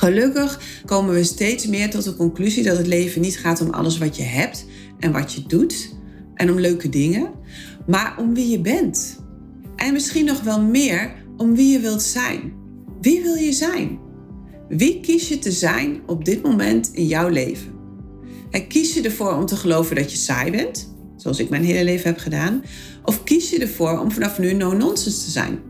Gelukkig komen we steeds meer tot de conclusie dat het leven niet gaat om alles wat je hebt en wat je doet en om leuke dingen, maar om wie je bent. En misschien nog wel meer om wie je wilt zijn. Wie wil je zijn? Wie kies je te zijn op dit moment in jouw leven? En kies je ervoor om te geloven dat je saai bent, zoals ik mijn hele leven heb gedaan, of kies je ervoor om vanaf nu no-nonsense te zijn?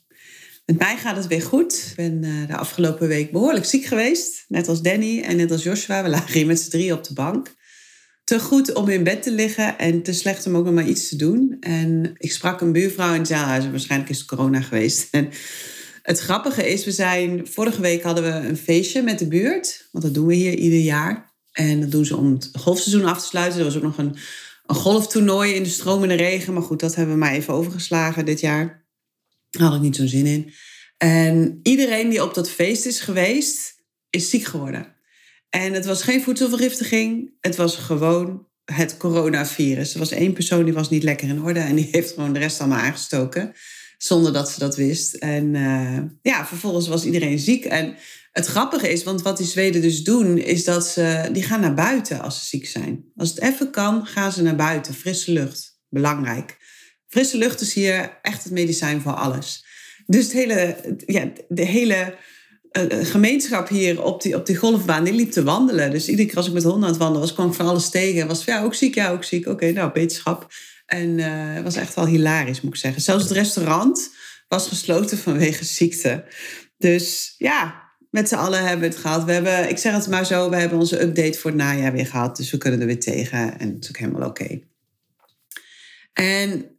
Met mij gaat het weer goed. Ik ben uh, de afgelopen week behoorlijk ziek geweest. Net als Danny en net als Joshua. We lagen hier met z'n drie op de bank. Te goed om in bed te liggen en te slecht om ook nog maar iets te doen. En ik sprak een buurvrouw in het zaalhuis. Waarschijnlijk is het corona geweest. En het grappige is, we zijn... Vorige week hadden we een feestje met de buurt. Want dat doen we hier ieder jaar. En dat doen ze om het golfseizoen af te sluiten. Er was ook nog een, een golftoernooi in de stromende regen. Maar goed, dat hebben we maar even overgeslagen dit jaar. Daar had ik niet zo'n zin in. En iedereen die op dat feest is geweest, is ziek geworden. En het was geen voedselvergiftiging, het was gewoon het coronavirus. Er was één persoon die was niet lekker in orde en die heeft gewoon de rest allemaal aangestoken. Zonder dat ze dat wist. En uh, ja, vervolgens was iedereen ziek. En het grappige is, want wat die Zweden dus doen, is dat ze die gaan naar buiten als ze ziek zijn. Als het even kan, gaan ze naar buiten. Frisse lucht, belangrijk. Frisse lucht is hier echt het medicijn voor alles. Dus het hele, ja, de hele uh, gemeenschap hier op die, op die golfbaan, die liep te wandelen. Dus iedere keer als ik met honden aan het wandelen was, kwam ik van alles tegen. Was van, ja, ook ziek, ja, ook ziek. Oké, nou, beterschap. En uh, het was echt wel hilarisch, moet ik zeggen. Zelfs het restaurant was gesloten vanwege ziekte. Dus ja, met z'n allen hebben we het gehad. We hebben, ik zeg het maar zo, we hebben onze update voor het najaar weer gehad. Dus we kunnen er weer tegen. En het is ook helemaal oké. En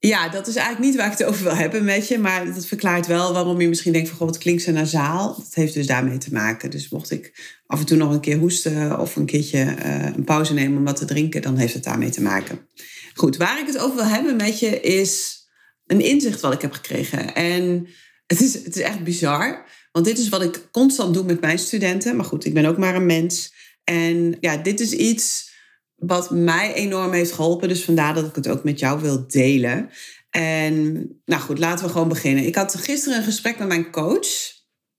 ja, dat is eigenlijk niet waar ik het over wil hebben met je. Maar dat verklaart wel waarom je misschien denkt van... God, het klinkt zo nasaal. Dat heeft dus daarmee te maken. Dus mocht ik af en toe nog een keer hoesten... of een keertje uh, een pauze nemen om wat te drinken... dan heeft het daarmee te maken. Goed, waar ik het over wil hebben met je is... een inzicht wat ik heb gekregen. En het is, het is echt bizar. Want dit is wat ik constant doe met mijn studenten. Maar goed, ik ben ook maar een mens. En ja, dit is iets wat mij enorm heeft geholpen. Dus vandaar dat ik het ook met jou wil delen. En nou goed, laten we gewoon beginnen. Ik had gisteren een gesprek met mijn coach.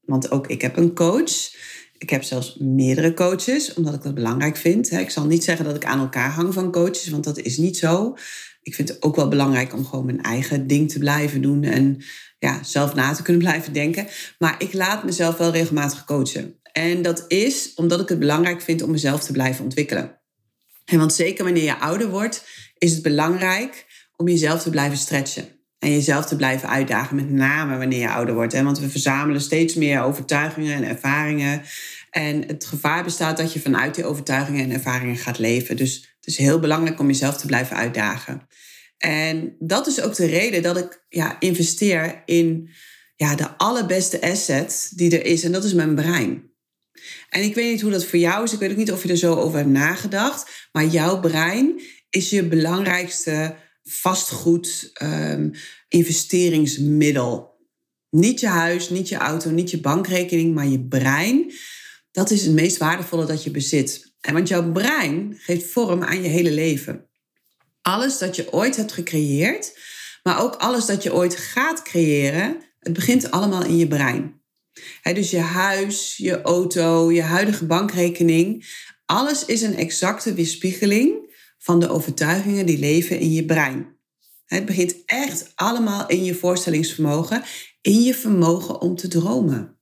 Want ook ik heb een coach. Ik heb zelfs meerdere coaches, omdat ik dat belangrijk vind. Ik zal niet zeggen dat ik aan elkaar hang van coaches, want dat is niet zo. Ik vind het ook wel belangrijk om gewoon mijn eigen ding te blijven doen en ja, zelf na te kunnen blijven denken. Maar ik laat mezelf wel regelmatig coachen. En dat is omdat ik het belangrijk vind om mezelf te blijven ontwikkelen. En want zeker wanneer je ouder wordt, is het belangrijk om jezelf te blijven stretchen. En jezelf te blijven uitdagen, met name wanneer je ouder wordt. Want we verzamelen steeds meer overtuigingen en ervaringen. En het gevaar bestaat dat je vanuit die overtuigingen en ervaringen gaat leven. Dus het is heel belangrijk om jezelf te blijven uitdagen. En dat is ook de reden dat ik ja, investeer in ja, de allerbeste asset die er is. En dat is mijn brein. En ik weet niet hoe dat voor jou is. Ik weet ook niet of je er zo over hebt nagedacht. Maar jouw brein is je belangrijkste vastgoed um, investeringsmiddel. Niet je huis, niet je auto, niet je bankrekening, maar je brein. Dat is het meest waardevolle dat je bezit. En want jouw brein geeft vorm aan je hele leven. Alles dat je ooit hebt gecreëerd, maar ook alles dat je ooit gaat creëren, het begint allemaal in je brein dus je huis, je auto, je huidige bankrekening. Alles is een exacte weerspiegeling van de overtuigingen die leven in je brein. Het begint echt allemaal in je voorstellingsvermogen, in je vermogen om te dromen.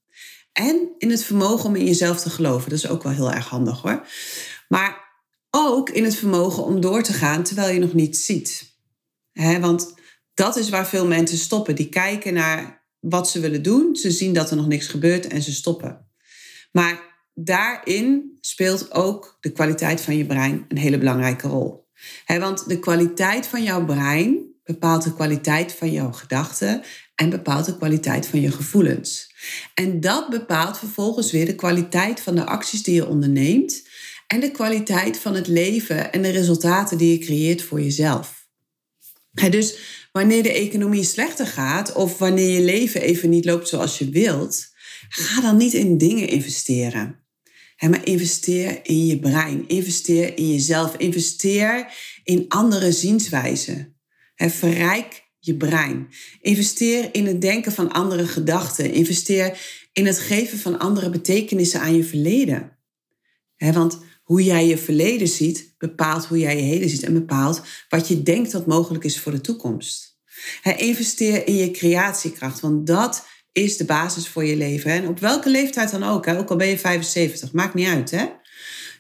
En in het vermogen om in jezelf te geloven. Dat is ook wel heel erg handig hoor. Maar ook in het vermogen om door te gaan terwijl je nog niet ziet. want dat is waar veel mensen stoppen. Die kijken naar wat ze willen doen. Ze zien dat er nog niks gebeurt en ze stoppen. Maar daarin speelt ook de kwaliteit van je brein een hele belangrijke rol. want de kwaliteit van jouw brein bepaalt de kwaliteit van jouw gedachten en bepaalt de kwaliteit van je gevoelens. En dat bepaalt vervolgens weer de kwaliteit van de acties die je onderneemt en de kwaliteit van het leven en de resultaten die je creëert voor jezelf. dus wanneer de economie slechter gaat of wanneer je leven even niet loopt zoals je wilt, ga dan niet in dingen investeren. maar investeer in je brein, investeer in jezelf, investeer in andere zienswijzen. verrijk je brein. Investeer in het denken van andere gedachten. Investeer in het geven van andere betekenissen aan je verleden. want hoe jij je verleden ziet, bepaalt hoe jij je heden ziet en bepaalt wat je denkt dat mogelijk is voor de toekomst. investeer in je creatiekracht, want dat is de basis voor je leven. En op welke leeftijd dan ook, ook al ben je 75, maakt niet uit.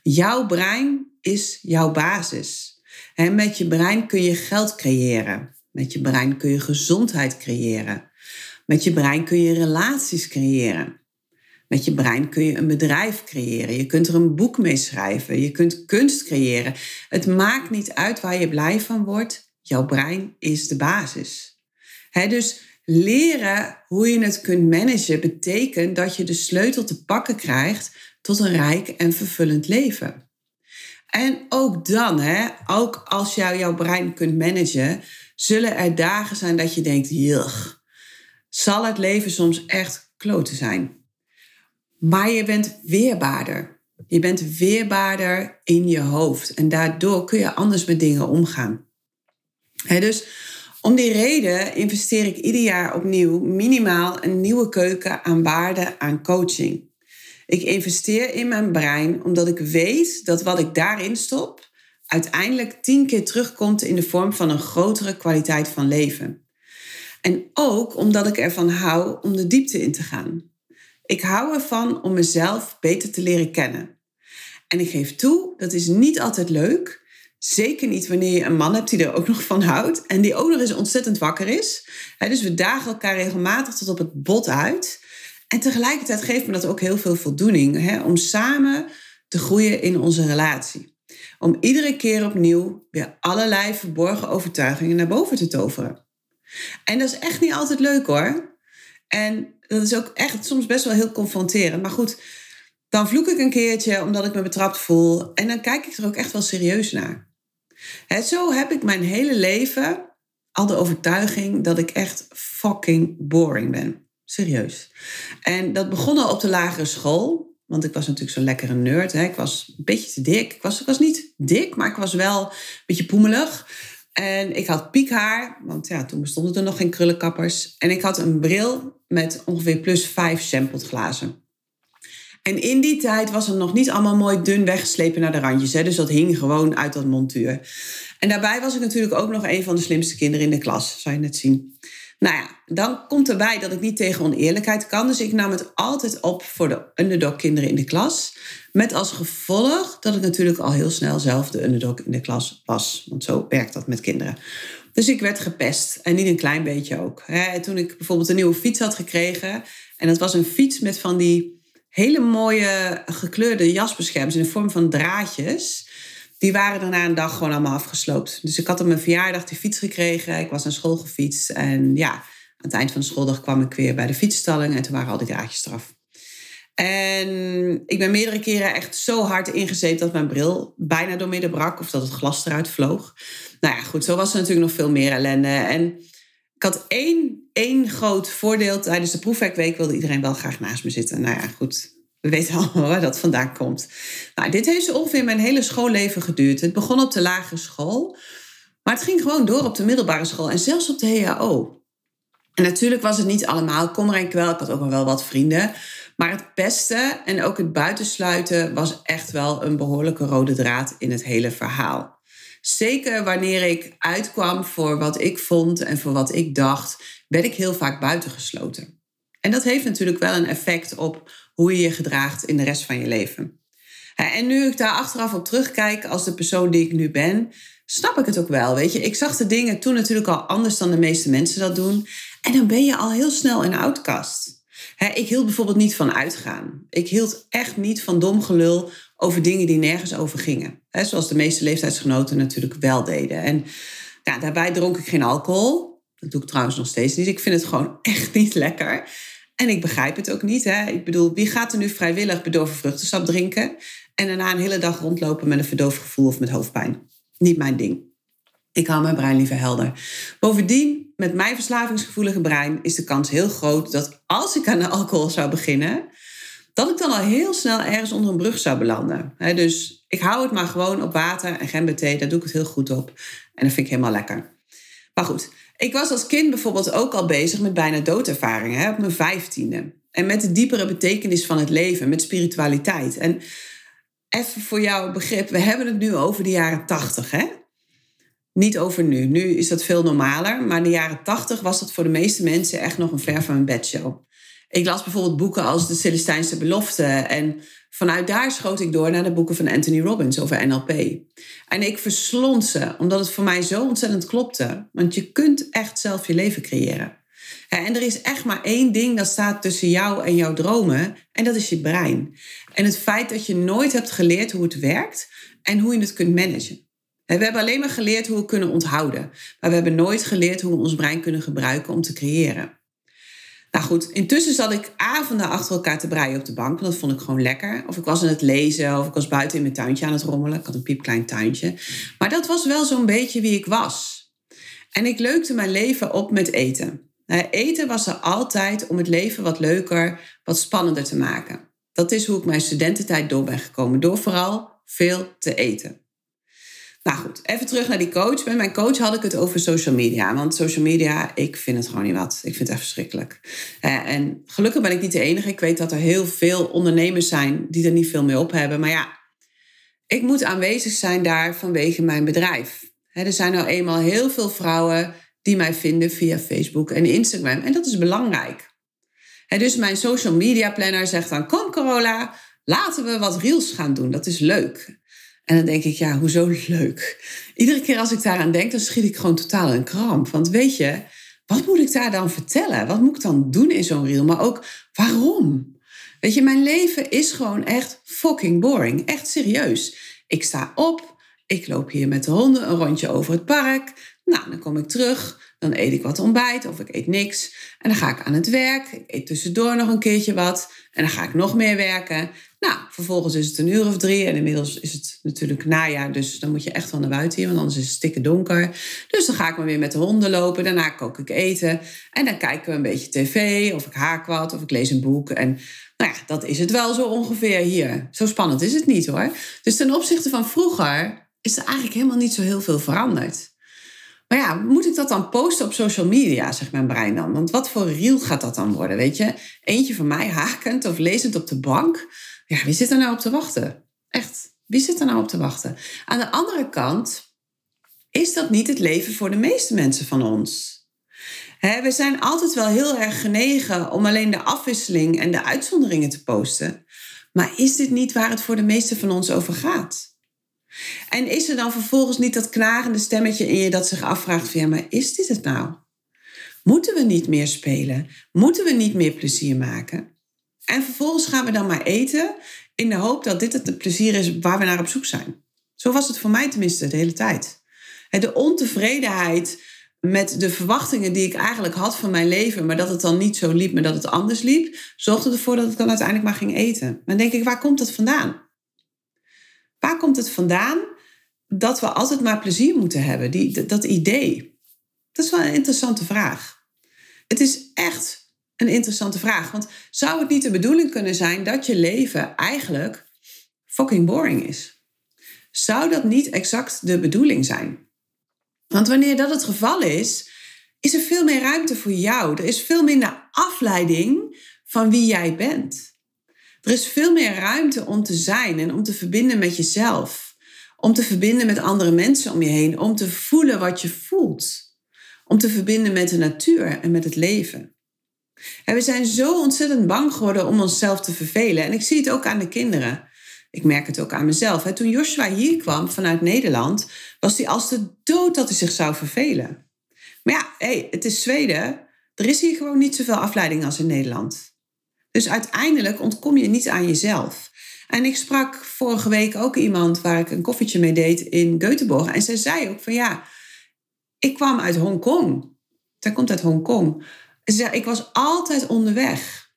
Jouw brein is jouw basis. met je brein kun je geld creëren. Met je brein kun je gezondheid creëren. Met je brein kun je relaties creëren. Met je brein kun je een bedrijf creëren. Je kunt er een boek mee schrijven. Je kunt kunst creëren. Het maakt niet uit waar je blij van wordt. Jouw brein is de basis. dus leren hoe je het kunt managen betekent dat je de sleutel te pakken krijgt tot een rijk en vervullend leven. En ook dan, hè, ook als jij jouw brein kunt managen, zullen er dagen zijn dat je denkt, jugg, zal het leven soms echt kloten zijn. Maar je bent weerbaarder. Je bent weerbaarder in je hoofd. En daardoor kun je anders met dingen omgaan. dus om die reden investeer ik ieder jaar opnieuw minimaal een nieuwe keuken aan waarde aan coaching. Ik investeer in mijn brein omdat ik weet dat wat ik daarin stop uiteindelijk tien keer terugkomt in de vorm van een grotere kwaliteit van leven. En ook omdat ik ervan hou om de diepte in te gaan. Ik hou ervan om mezelf beter te leren kennen. En ik geef toe, dat is niet altijd leuk. Zeker niet wanneer je een man hebt die er ook nog van houdt. En die ook nog eens ontzettend wakker is. dus we dagen elkaar regelmatig tot op het bot uit. En tegelijkertijd geeft me dat ook heel veel voldoening. om samen te groeien in onze relatie. Om iedere keer opnieuw weer allerlei verborgen overtuigingen naar boven te toveren. En dat is echt niet altijd leuk hoor. En dat is ook echt soms best wel heel confronterend. Maar goed, dan vloek ik een keertje omdat ik me betrapt voel. En dan kijk ik er ook echt wel serieus naar. Zo heb ik mijn hele leven al de overtuiging dat ik echt fucking boring ben. Serieus. En dat begon al op de lagere school. Want ik was natuurlijk zo'n lekkere nerd. Hè. Ik was een beetje te dik. Ik was, ik was niet dik, maar ik was wel een beetje poemelig. En ik had piekhaar, want ja, toen bestonden er nog geen krullenkappers. En ik had een bril met ongeveer plus vijf sampled En in die tijd was het nog niet allemaal mooi dun weggeslepen naar de randjes. Hè? Dus dat hing gewoon uit dat montuur. En daarbij was ik natuurlijk ook nog een van de slimste kinderen in de klas, zou je net zien. Nou ja, dan komt erbij dat ik niet tegen oneerlijkheid kan. Dus ik nam het altijd op voor de underdog kinderen in de klas. Met als gevolg dat ik natuurlijk al heel snel zelf de underdog in de klas was. Want zo werkt dat met kinderen. Dus ik werd gepest. En niet een klein beetje ook. Toen ik bijvoorbeeld een nieuwe fiets had gekregen. En dat was een fiets met van die hele mooie gekleurde jasbeschermers in de vorm van draadjes. Die waren daarna een dag gewoon allemaal afgesloopt. Dus ik had op mijn verjaardag die fiets gekregen. Ik was naar school gefietst. En ja, aan het eind van de schooldag kwam ik weer bij de fietsstalling. En toen waren al die draadjes eraf. En ik ben meerdere keren echt zo hard ingezet dat mijn bril bijna doormidden brak. Of dat het glas eruit vloog. Nou ja, goed, zo was er natuurlijk nog veel meer ellende. En ik had één, één groot voordeel. Tijdens de proefwerkweek wilde iedereen wel graag naast me zitten. Nou ja, goed. We weten allemaal waar dat vandaan komt. Nou, dit heeft ongeveer mijn hele schoolleven geduurd. Het begon op de lagere school. Maar het ging gewoon door op de middelbare school. En zelfs op de HAO. En natuurlijk was het niet allemaal kommer en kwel. Ik had ook wel wat vrienden. Maar het beste en ook het buitensluiten was echt wel een behoorlijke rode draad in het hele verhaal. Zeker wanneer ik uitkwam voor wat ik vond en voor wat ik dacht, werd ik heel vaak buitengesloten. En dat heeft natuurlijk wel een effect op hoe je je gedraagt in de rest van je leven. En nu ik daar achteraf op terugkijk als de persoon die ik nu ben, snap ik het ook wel. Weet je, ik zag de dingen toen natuurlijk al anders dan de meeste mensen dat doen. En dan ben je al heel snel een outcast ik hield bijvoorbeeld niet van uitgaan. Ik hield echt niet van dom gelul over dingen die nergens over gingen. Zoals de meeste leeftijdsgenoten natuurlijk wel deden. En ja, daarbij dronk ik geen alcohol. Dat doe ik trouwens nog steeds niet. Ik vind het gewoon echt niet lekker. En ik begrijp het ook niet. Hè? Ik bedoel, wie gaat er nu vrijwillig bedorven vruchtensap drinken en daarna een hele dag rondlopen met een verdoofd gevoel of met hoofdpijn? Niet mijn ding. Ik hou mijn brein liever helder. Bovendien, met mijn verslavingsgevoelige brein is de kans heel groot dat als ik aan de alcohol zou beginnen, dat ik dan al heel snel ergens onder een brug zou belanden. dus ik hou het maar gewoon op water en gemberthee, daar doe ik het heel goed op. En dat vind ik helemaal lekker. Maar goed, ik was als kind bijvoorbeeld ook al bezig met bijna doodervaringen, op mijn vijftiende. En met de diepere betekenis van het leven, met spiritualiteit. En even voor jouw begrip, we hebben het nu over de jaren tachtig, hè? Niet over nu. Nu is dat veel normaler. Maar in de jaren tachtig was dat voor de meeste mensen echt nog een ver van een bedshow. Ik las bijvoorbeeld boeken als De Celestijnse Belofte. En vanuit daar schoot ik door naar de boeken van Anthony Robbins over NLP. En ik verslond ze, omdat het voor mij zo ontzettend klopte. Want je kunt echt zelf je leven creëren. En er is echt maar één ding dat staat tussen jou en jouw dromen. En dat is je brein. En het feit dat je nooit hebt geleerd hoe het werkt en hoe je het kunt managen. We hebben alleen maar geleerd hoe we kunnen onthouden. Maar we hebben nooit geleerd hoe we ons brein kunnen gebruiken om te creëren. Nou goed, intussen zat ik avonden achter elkaar te breien op de bank. Want dat vond ik gewoon lekker. Of ik was aan het lezen, of ik was buiten in mijn tuintje aan het rommelen. Ik had een piepklein tuintje. Maar dat was wel zo'n beetje wie ik was. En ik leukte mijn leven op met eten. Nou, eten was er altijd om het leven wat leuker, wat spannender te maken. Dat is hoe ik mijn studententijd door ben gekomen. Door vooral veel te eten. Nou goed, even terug naar die coach. Met mijn coach had ik het over social media. Want social media, ik vind het gewoon niet wat. Ik vind het echt verschrikkelijk. Uh, en gelukkig ben ik niet de enige. Ik weet dat er heel veel ondernemers zijn die er niet veel mee op hebben. Maar ja, ik moet aanwezig zijn daar vanwege mijn bedrijf. er zijn nou eenmaal heel veel vrouwen die mij vinden via Facebook en Instagram. En dat is belangrijk. dus mijn social media planner zegt dan: Kom, Corolla, laten we wat reels gaan doen. Dat is leuk. En dan denk ik, ja, hoezo leuk? Iedere keer als ik daaraan denk, dan schiet ik gewoon totaal een kramp. Want weet je, wat moet ik daar dan vertellen? Wat moet ik dan doen in zo'n reel? Maar ook, waarom? Weet je, mijn leven is gewoon echt fucking boring. Echt serieus. Ik sta op, ik loop hier met de honden een rondje over het park. Nou, dan kom ik terug, dan eet ik wat ontbijt of ik eet niks. En dan ga ik aan het werk. Ik eet tussendoor nog een keertje wat. En dan ga ik nog meer werken. Nou, vervolgens is het een uur of drie. En inmiddels is het natuurlijk najaar. Dus dan moet je echt wel naar buiten hier. Want anders is het stikken donker. Dus dan ga ik maar weer met de honden lopen. Daarna kook ik eten. En dan kijken we een beetje tv. Of ik haak wat. Of ik lees een boek. En nou ja, dat is het wel zo ongeveer hier. Zo spannend is het niet hoor. Dus ten opzichte van vroeger is er eigenlijk helemaal niet zo heel veel veranderd. Maar ja, moet ik dat dan posten op social media, zegt mijn brein dan? Want wat voor reel gaat dat dan worden, weet je? Eentje van mij hakend of lezend op de bank. Ja, wie zit er nou op te wachten? Echt, wie zit er nou op te wachten? Aan de andere kant is dat niet het leven voor de meeste mensen van ons. we zijn altijd wel heel erg genegen om alleen de afwisseling en de uitzonderingen te posten. Maar is dit niet waar het voor de meeste van ons over gaat? En is er dan vervolgens niet dat knagende stemmetje in je dat zich afvraagt van ja, maar is dit het nou? Moeten we niet meer spelen? Moeten we niet meer plezier maken? En vervolgens gaan we dan maar eten in de hoop dat dit het plezier is waar we naar op zoek zijn. Zo was het voor mij tenminste de hele tijd. De ontevredenheid met de verwachtingen die ik eigenlijk had van mijn leven, maar dat het dan niet zo liep, maar dat het anders liep, zorgde ervoor dat ik dan uiteindelijk maar ging eten. Maar dan denk ik, waar komt dat vandaan? Waar komt het vandaan dat we altijd maar plezier moeten hebben? Die, dat idee. Dat is wel een interessante vraag. Het is echt een interessante vraag. Want zou het niet de bedoeling kunnen zijn dat je leven eigenlijk fucking boring is? Zou dat niet exact de bedoeling zijn? Want wanneer dat het geval is, is er veel meer ruimte voor jou. Er is veel minder afleiding van wie jij bent. Er is veel meer ruimte om te zijn en om te verbinden met jezelf. Om te verbinden met andere mensen om je heen. Om te voelen wat je voelt. Om te verbinden met de natuur en met het leven. En we zijn zo ontzettend bang geworden om onszelf te vervelen. En ik zie het ook aan de kinderen. Ik merk het ook aan mezelf. Toen Joshua hier kwam vanuit Nederland, was hij als de dood dat hij zich zou vervelen. Maar ja, het is Zweden. Er is hier gewoon niet zoveel afleiding als in Nederland. Dus uiteindelijk ontkom je niet aan jezelf. En ik sprak vorige week ook iemand waar ik een koffietje mee deed in Göteborg. En zij zei ook van ja, ik kwam uit Hongkong. Zij komt uit Hongkong. Ik was altijd onderweg.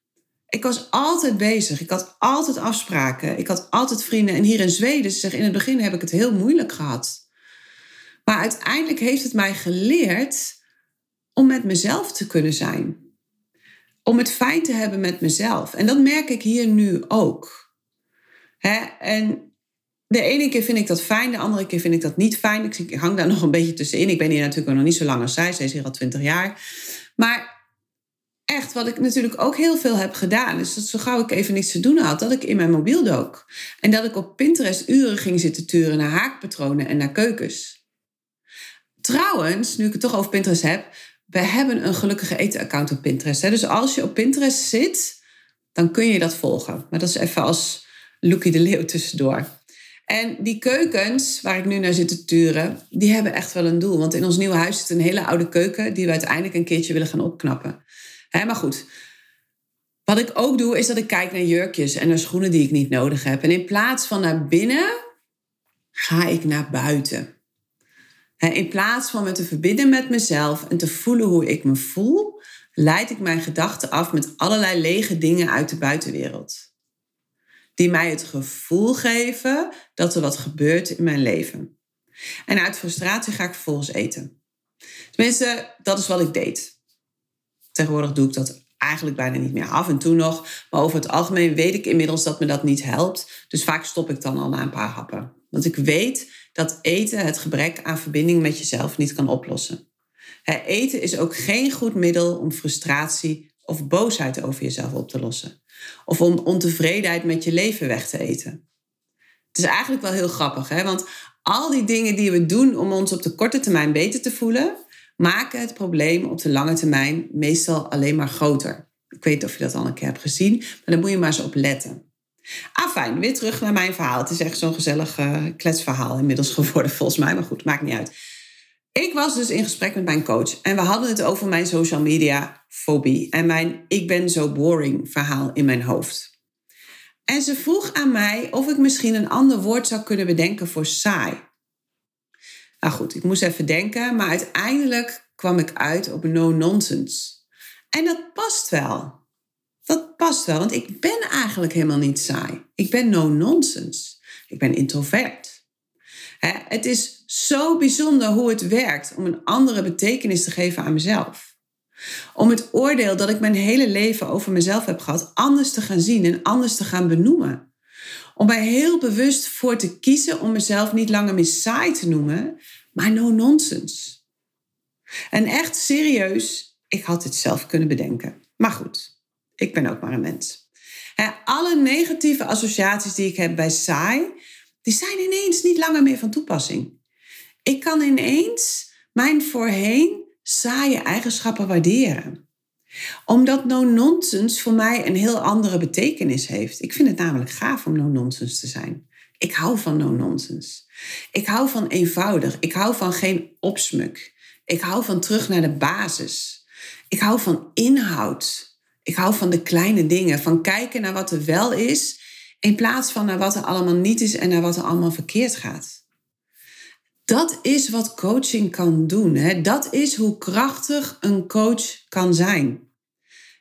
Ik was altijd bezig. Ik had altijd afspraken. Ik had altijd vrienden. En hier in Zweden, ze zegt, in het begin heb ik het heel moeilijk gehad. Maar uiteindelijk heeft het mij geleerd om met mezelf te kunnen zijn. Om het fijn te hebben met mezelf. En dat merk ik hier nu ook. Hè? En de ene keer vind ik dat fijn, de andere keer vind ik dat niet fijn. Ik hang daar nog een beetje tussenin. Ik ben hier natuurlijk nog niet zo lang als zij. Zij is hier al twintig jaar. Maar echt, wat ik natuurlijk ook heel veel heb gedaan, is dat zo gauw ik even niets te doen had, dat ik in mijn mobiel dook. En dat ik op Pinterest uren ging zitten turen naar haakpatronen en naar keukens. Trouwens, nu ik het toch over Pinterest heb, we hebben een gelukkige eten-account op Pinterest. Hè? Dus als je op Pinterest zit, dan kun je dat volgen. Maar dat is even als Lookie de Leeuw tussendoor. En die keukens waar ik nu naar zit te turen, die hebben echt wel een doel. Want in ons nieuwe huis zit een hele oude keuken die we uiteindelijk een keertje willen gaan opknappen. Maar goed, wat ik ook doe, is dat ik kijk naar jurkjes en naar schoenen die ik niet nodig heb. En in plaats van naar binnen, ga ik naar buiten. In plaats van me te verbinden met mezelf en te voelen hoe ik me voel, leid ik mijn gedachten af met allerlei lege dingen uit de buitenwereld. Die mij het gevoel geven dat er wat gebeurt in mijn leven. En uit frustratie ga ik vervolgens eten. Tenminste, dat is wat ik deed. Tegenwoordig doe ik dat eigenlijk bijna niet meer af en toe nog. Maar over het algemeen weet ik inmiddels dat me dat niet helpt. Dus vaak stop ik dan al na een paar happen. Want ik weet dat eten het gebrek aan verbinding met jezelf niet kan oplossen. eten is ook geen goed middel om frustratie of boosheid over jezelf op te lossen. Of om ontevredenheid met je leven weg te eten. Het is eigenlijk wel heel grappig, hè? want al die dingen die we doen om ons op de korte termijn beter te voelen, maken het probleem op de lange termijn meestal alleen maar groter. Ik weet niet of je dat al een keer hebt gezien, maar daar moet je maar eens op letten. Ah, fijn. Weer terug naar mijn verhaal. Het is echt zo'n gezellig uh, kletsverhaal inmiddels geworden, volgens mij. Maar goed, maakt niet uit. Ik was dus in gesprek met mijn coach en we hadden het over mijn social media fobie en mijn ik ben zo boring verhaal in mijn hoofd. En ze vroeg aan mij of ik misschien een ander woord zou kunnen bedenken voor saai. Nou goed, ik moest even denken, maar uiteindelijk kwam ik uit op no nonsense. En dat past wel dat past wel, want ik ben eigenlijk helemaal niet saai. Ik ben no nonsense. Ik ben introvert. het is zo bijzonder hoe het werkt om een andere betekenis te geven aan mezelf. Om het oordeel dat ik mijn hele leven over mezelf heb gehad anders te gaan zien en anders te gaan benoemen. Om mij heel bewust voor te kiezen om mezelf niet langer meer saai te noemen, maar no nonsense. En echt serieus, ik had dit zelf kunnen bedenken. Maar goed, ik ben ook maar een mens. alle negatieve associaties die ik heb bij saai, die zijn ineens niet langer meer van toepassing. Ik kan ineens mijn voorheen saaie eigenschappen waarderen. Omdat no-nonsense voor mij een heel andere betekenis heeft. Ik vind het namelijk gaaf om no-nonsense te zijn. Ik hou van no-nonsense. Ik hou van eenvoudig. Ik hou van geen opsmuk. Ik hou van terug naar de basis. Ik hou van inhoud. Ik hou van de kleine dingen, van kijken naar wat er wel is, in plaats van naar wat er allemaal niet is en naar wat er allemaal verkeerd gaat. Dat is wat coaching kan doen. Hè? Dat is hoe krachtig een coach kan zijn.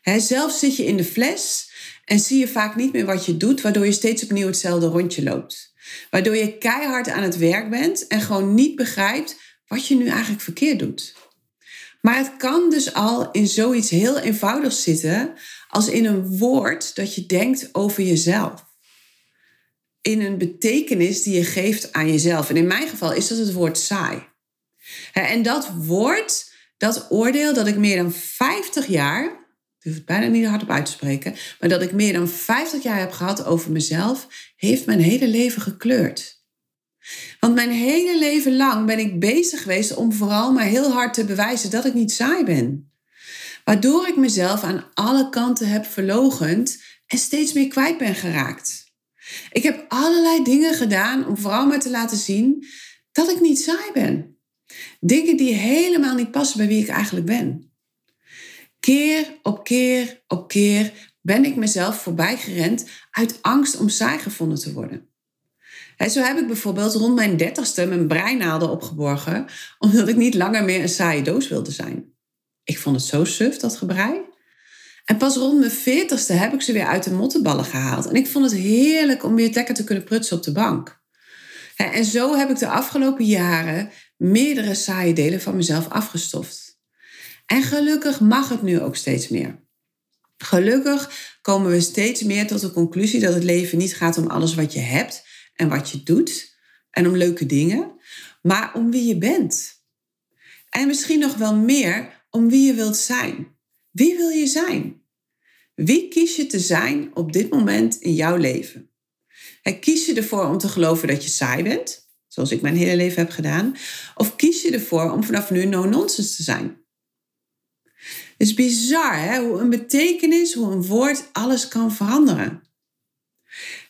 Hè, zelf zit je in de fles en zie je vaak niet meer wat je doet, waardoor je steeds opnieuw hetzelfde rondje loopt. Waardoor je keihard aan het werk bent en gewoon niet begrijpt wat je nu eigenlijk verkeerd doet. Maar het kan dus al in zoiets heel eenvoudigs zitten als in een woord dat je denkt over jezelf. In een betekenis die je geeft aan jezelf. En in mijn geval is dat het woord saai. En dat woord, dat oordeel dat ik meer dan 50 jaar, ik durf het bijna niet hardop uit te spreken, maar dat ik meer dan 50 jaar heb gehad over mezelf, heeft mijn hele leven gekleurd. Want mijn hele leven lang ben ik bezig geweest om vooral maar heel hard te bewijzen dat ik niet saai ben. Waardoor ik mezelf aan alle kanten heb verlogend en steeds meer kwijt ben geraakt. Ik heb allerlei dingen gedaan om vooral maar te laten zien dat ik niet saai ben. Dingen die helemaal niet passen bij wie ik eigenlijk ben. Keer op keer op keer ben ik mezelf voorbij gerend uit angst om saai gevonden te worden. zo heb ik bijvoorbeeld rond mijn dertigste mijn breinaalden opgeborgen, omdat ik niet langer meer een saaie doos wilde zijn. Ik vond het zo suf, dat gebrei. En pas rond mijn veertigste heb ik ze weer uit de mottenballen gehaald. En ik vond het heerlijk om weer lekker te kunnen prutsen op de bank. En zo heb ik de afgelopen jaren meerdere saaie delen van mezelf afgestoft. En gelukkig mag het nu ook steeds meer. Gelukkig komen we steeds meer tot de conclusie dat het leven niet gaat om alles wat je hebt en wat je doet en om leuke dingen, maar om wie je bent. En misschien nog wel meer om wie je wilt zijn. Wie wil je zijn? Wie kies je te zijn op dit moment in jouw leven? En kies je ervoor om te geloven dat je saai bent, zoals ik mijn hele leven heb gedaan, of kies je ervoor om vanaf nu no-nonsense te zijn? Het is bizar hè? hoe een betekenis, hoe een woord alles kan veranderen.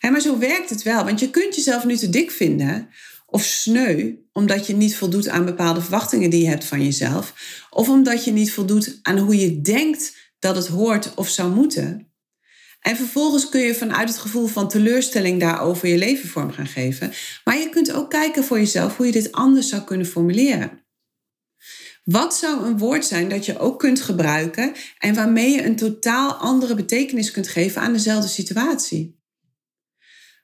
Maar zo werkt het wel, want je kunt jezelf nu te dik vinden of sneu omdat je niet voldoet aan bepaalde verwachtingen die je hebt van jezelf, of omdat je niet voldoet aan hoe je denkt dat het hoort of zou moeten. En vervolgens kun je vanuit het gevoel van teleurstelling daarover je leven vorm gaan geven. Maar je kunt ook kijken voor jezelf hoe je dit anders zou kunnen formuleren. Wat zou een woord zijn dat je ook kunt gebruiken en waarmee je een totaal andere betekenis kunt geven aan dezelfde situatie?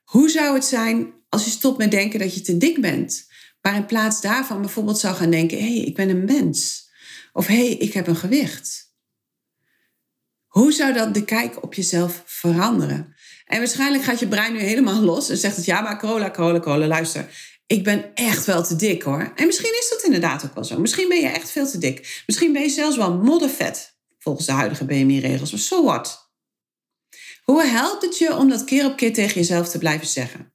Hoe zou het zijn als je stopt met denken dat je te dik bent, maar in plaats daarvan bijvoorbeeld zou gaan denken: hé, hey, ik ben een mens. Of hé, hey, ik heb een gewicht. Hoe zou dat de kijk op jezelf veranderen? En waarschijnlijk gaat je brein nu helemaal los en zegt het: ja, maar cola, cola, cola, luister. Ik ben echt wel te dik hoor. En misschien is dat inderdaad ook wel zo. Misschien ben je echt veel te dik. Misschien ben je zelfs wel moddervet, volgens de huidige BMI-regels. Maar so what? Hoe helpt het je om dat keer op keer tegen jezelf te blijven zeggen?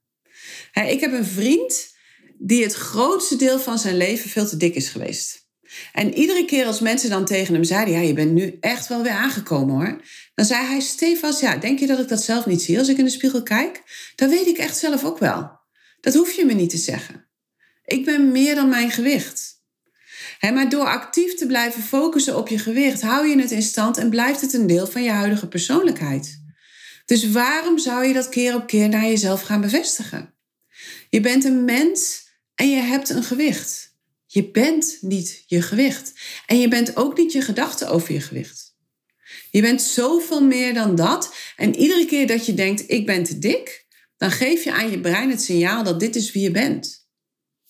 ik heb een vriend die het grootste deel van zijn leven veel te dik is geweest. En iedere keer als mensen dan tegen hem zeiden: Ja, je bent nu echt wel weer aangekomen hoor. Dan zei hij stevast: Ja, denk je dat ik dat zelf niet zie als ik in de spiegel kijk? Dat weet ik echt zelf ook wel. Dat hoef je me niet te zeggen. Ik ben meer dan mijn gewicht. maar door actief te blijven focussen op je gewicht, hou je het in stand en blijft het een deel van je huidige persoonlijkheid. Dus waarom zou je dat keer op keer naar jezelf gaan bevestigen? Je bent een mens en je hebt een gewicht. Je bent niet je gewicht. En je bent ook niet je gedachten over je gewicht. Je bent zoveel meer dan dat. En iedere keer dat je denkt, ik ben te dik, dan geef je aan je brein het signaal dat dit is wie je bent.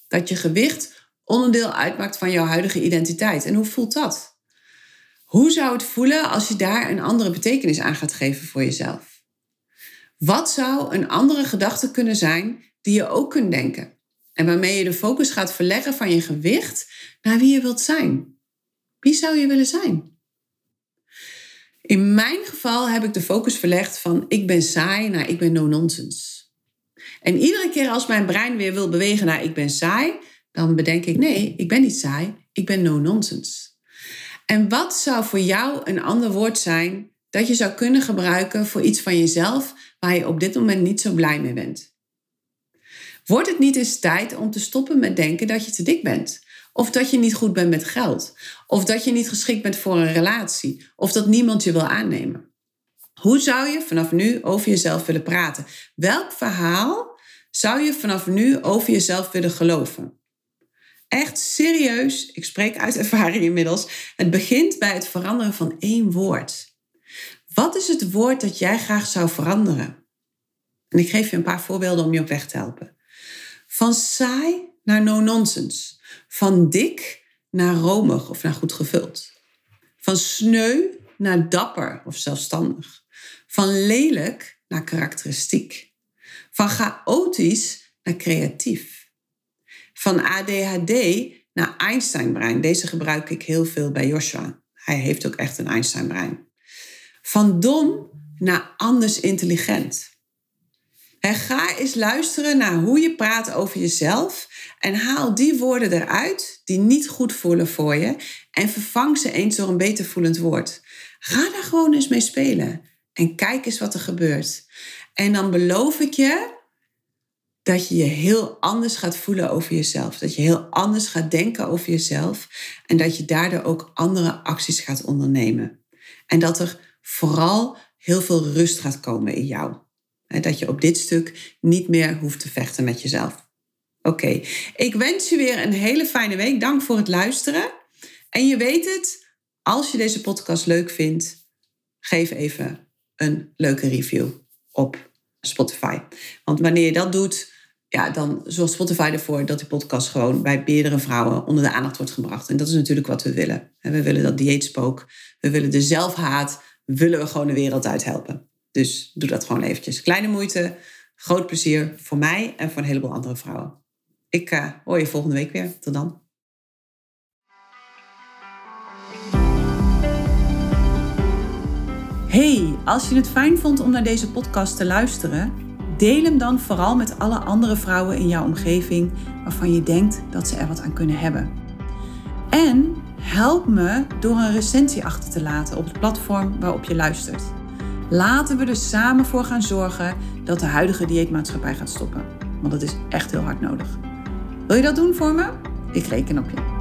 Dat je gewicht onderdeel uitmaakt van jouw huidige identiteit. En hoe voelt dat? Hoe zou het voelen als je daar een andere betekenis aan gaat geven voor jezelf? Wat zou een andere gedachte kunnen zijn die je ook kunt denken? En waarmee je de focus gaat verleggen van je gewicht naar wie je wilt zijn. Wie zou je willen zijn? In mijn geval heb ik de focus verlegd van ik ben saai naar ik ben no nonsense. En iedere keer als mijn brein weer wil bewegen naar ik ben saai, dan bedenk ik nee, ik ben niet saai, ik ben no nonsense. En wat zou voor jou een ander woord zijn dat je zou kunnen gebruiken voor iets van jezelf waar je op dit moment niet zo blij mee bent? Wordt het niet eens tijd om te stoppen met denken dat je te dik bent? Of dat je niet goed bent met geld? Of dat je niet geschikt bent voor een relatie? Of dat niemand je wil aannemen? Hoe zou je vanaf nu over jezelf willen praten? Welk verhaal zou je vanaf nu over jezelf willen geloven? Echt serieus, ik spreek uit ervaring inmiddels. Het begint bij het veranderen van één woord. Wat is het woord dat jij graag zou veranderen? En ik geef je een paar voorbeelden om je op weg te helpen. Van saai naar no-nonsense. Van dik naar romig of naar goed gevuld. Van sneu naar dapper of zelfstandig. Van lelijk naar karakteristiek. Van chaotisch naar creatief. Van ADHD naar Einstein-brein. Deze gebruik ik heel veel bij Joshua. Hij heeft ook echt een Einstein-brein. Van dom naar anders intelligent. En ga eens luisteren naar hoe je praat over jezelf en haal die woorden eruit die niet goed voelen voor je en vervang ze eens door een beter voelend woord. Ga daar gewoon eens mee spelen en kijk eens wat er gebeurt. En dan beloof ik je dat je je heel anders gaat voelen over jezelf. Dat je heel anders gaat denken over jezelf en dat je daardoor ook andere acties gaat ondernemen. En dat er vooral heel veel rust gaat komen in jou. Dat je op dit stuk niet meer hoeft te vechten met jezelf. Oké, ik wens je weer een hele fijne week. Dank voor het luisteren. En je weet het, als je deze podcast leuk vindt, geef even een leuke review op Spotify. Want wanneer je dat doet, ja, dan zorgt Spotify ervoor dat die podcast gewoon bij meerdere vrouwen onder de aandacht wordt gebracht. En dat is natuurlijk wat we willen. We willen dat dieetspook, we willen de zelfhaat, willen we gewoon de wereld uithelpen. Dus doe dat gewoon eventjes. Kleine moeite, groot plezier voor mij en voor een heleboel andere vrouwen. Ik uh, hoor je volgende week weer. Tot dan. Hey, als je het fijn vond om naar deze podcast te luisteren, deel hem dan vooral met alle andere vrouwen in jouw omgeving waarvan je denkt dat ze er wat aan kunnen hebben. En help me door een recensie achter te laten op het platform waarop je luistert. Laten we er samen voor gaan zorgen dat de huidige dieetmaatschappij gaat stoppen. Want dat is echt heel hard nodig. Wil je dat doen voor me? Ik reken op je.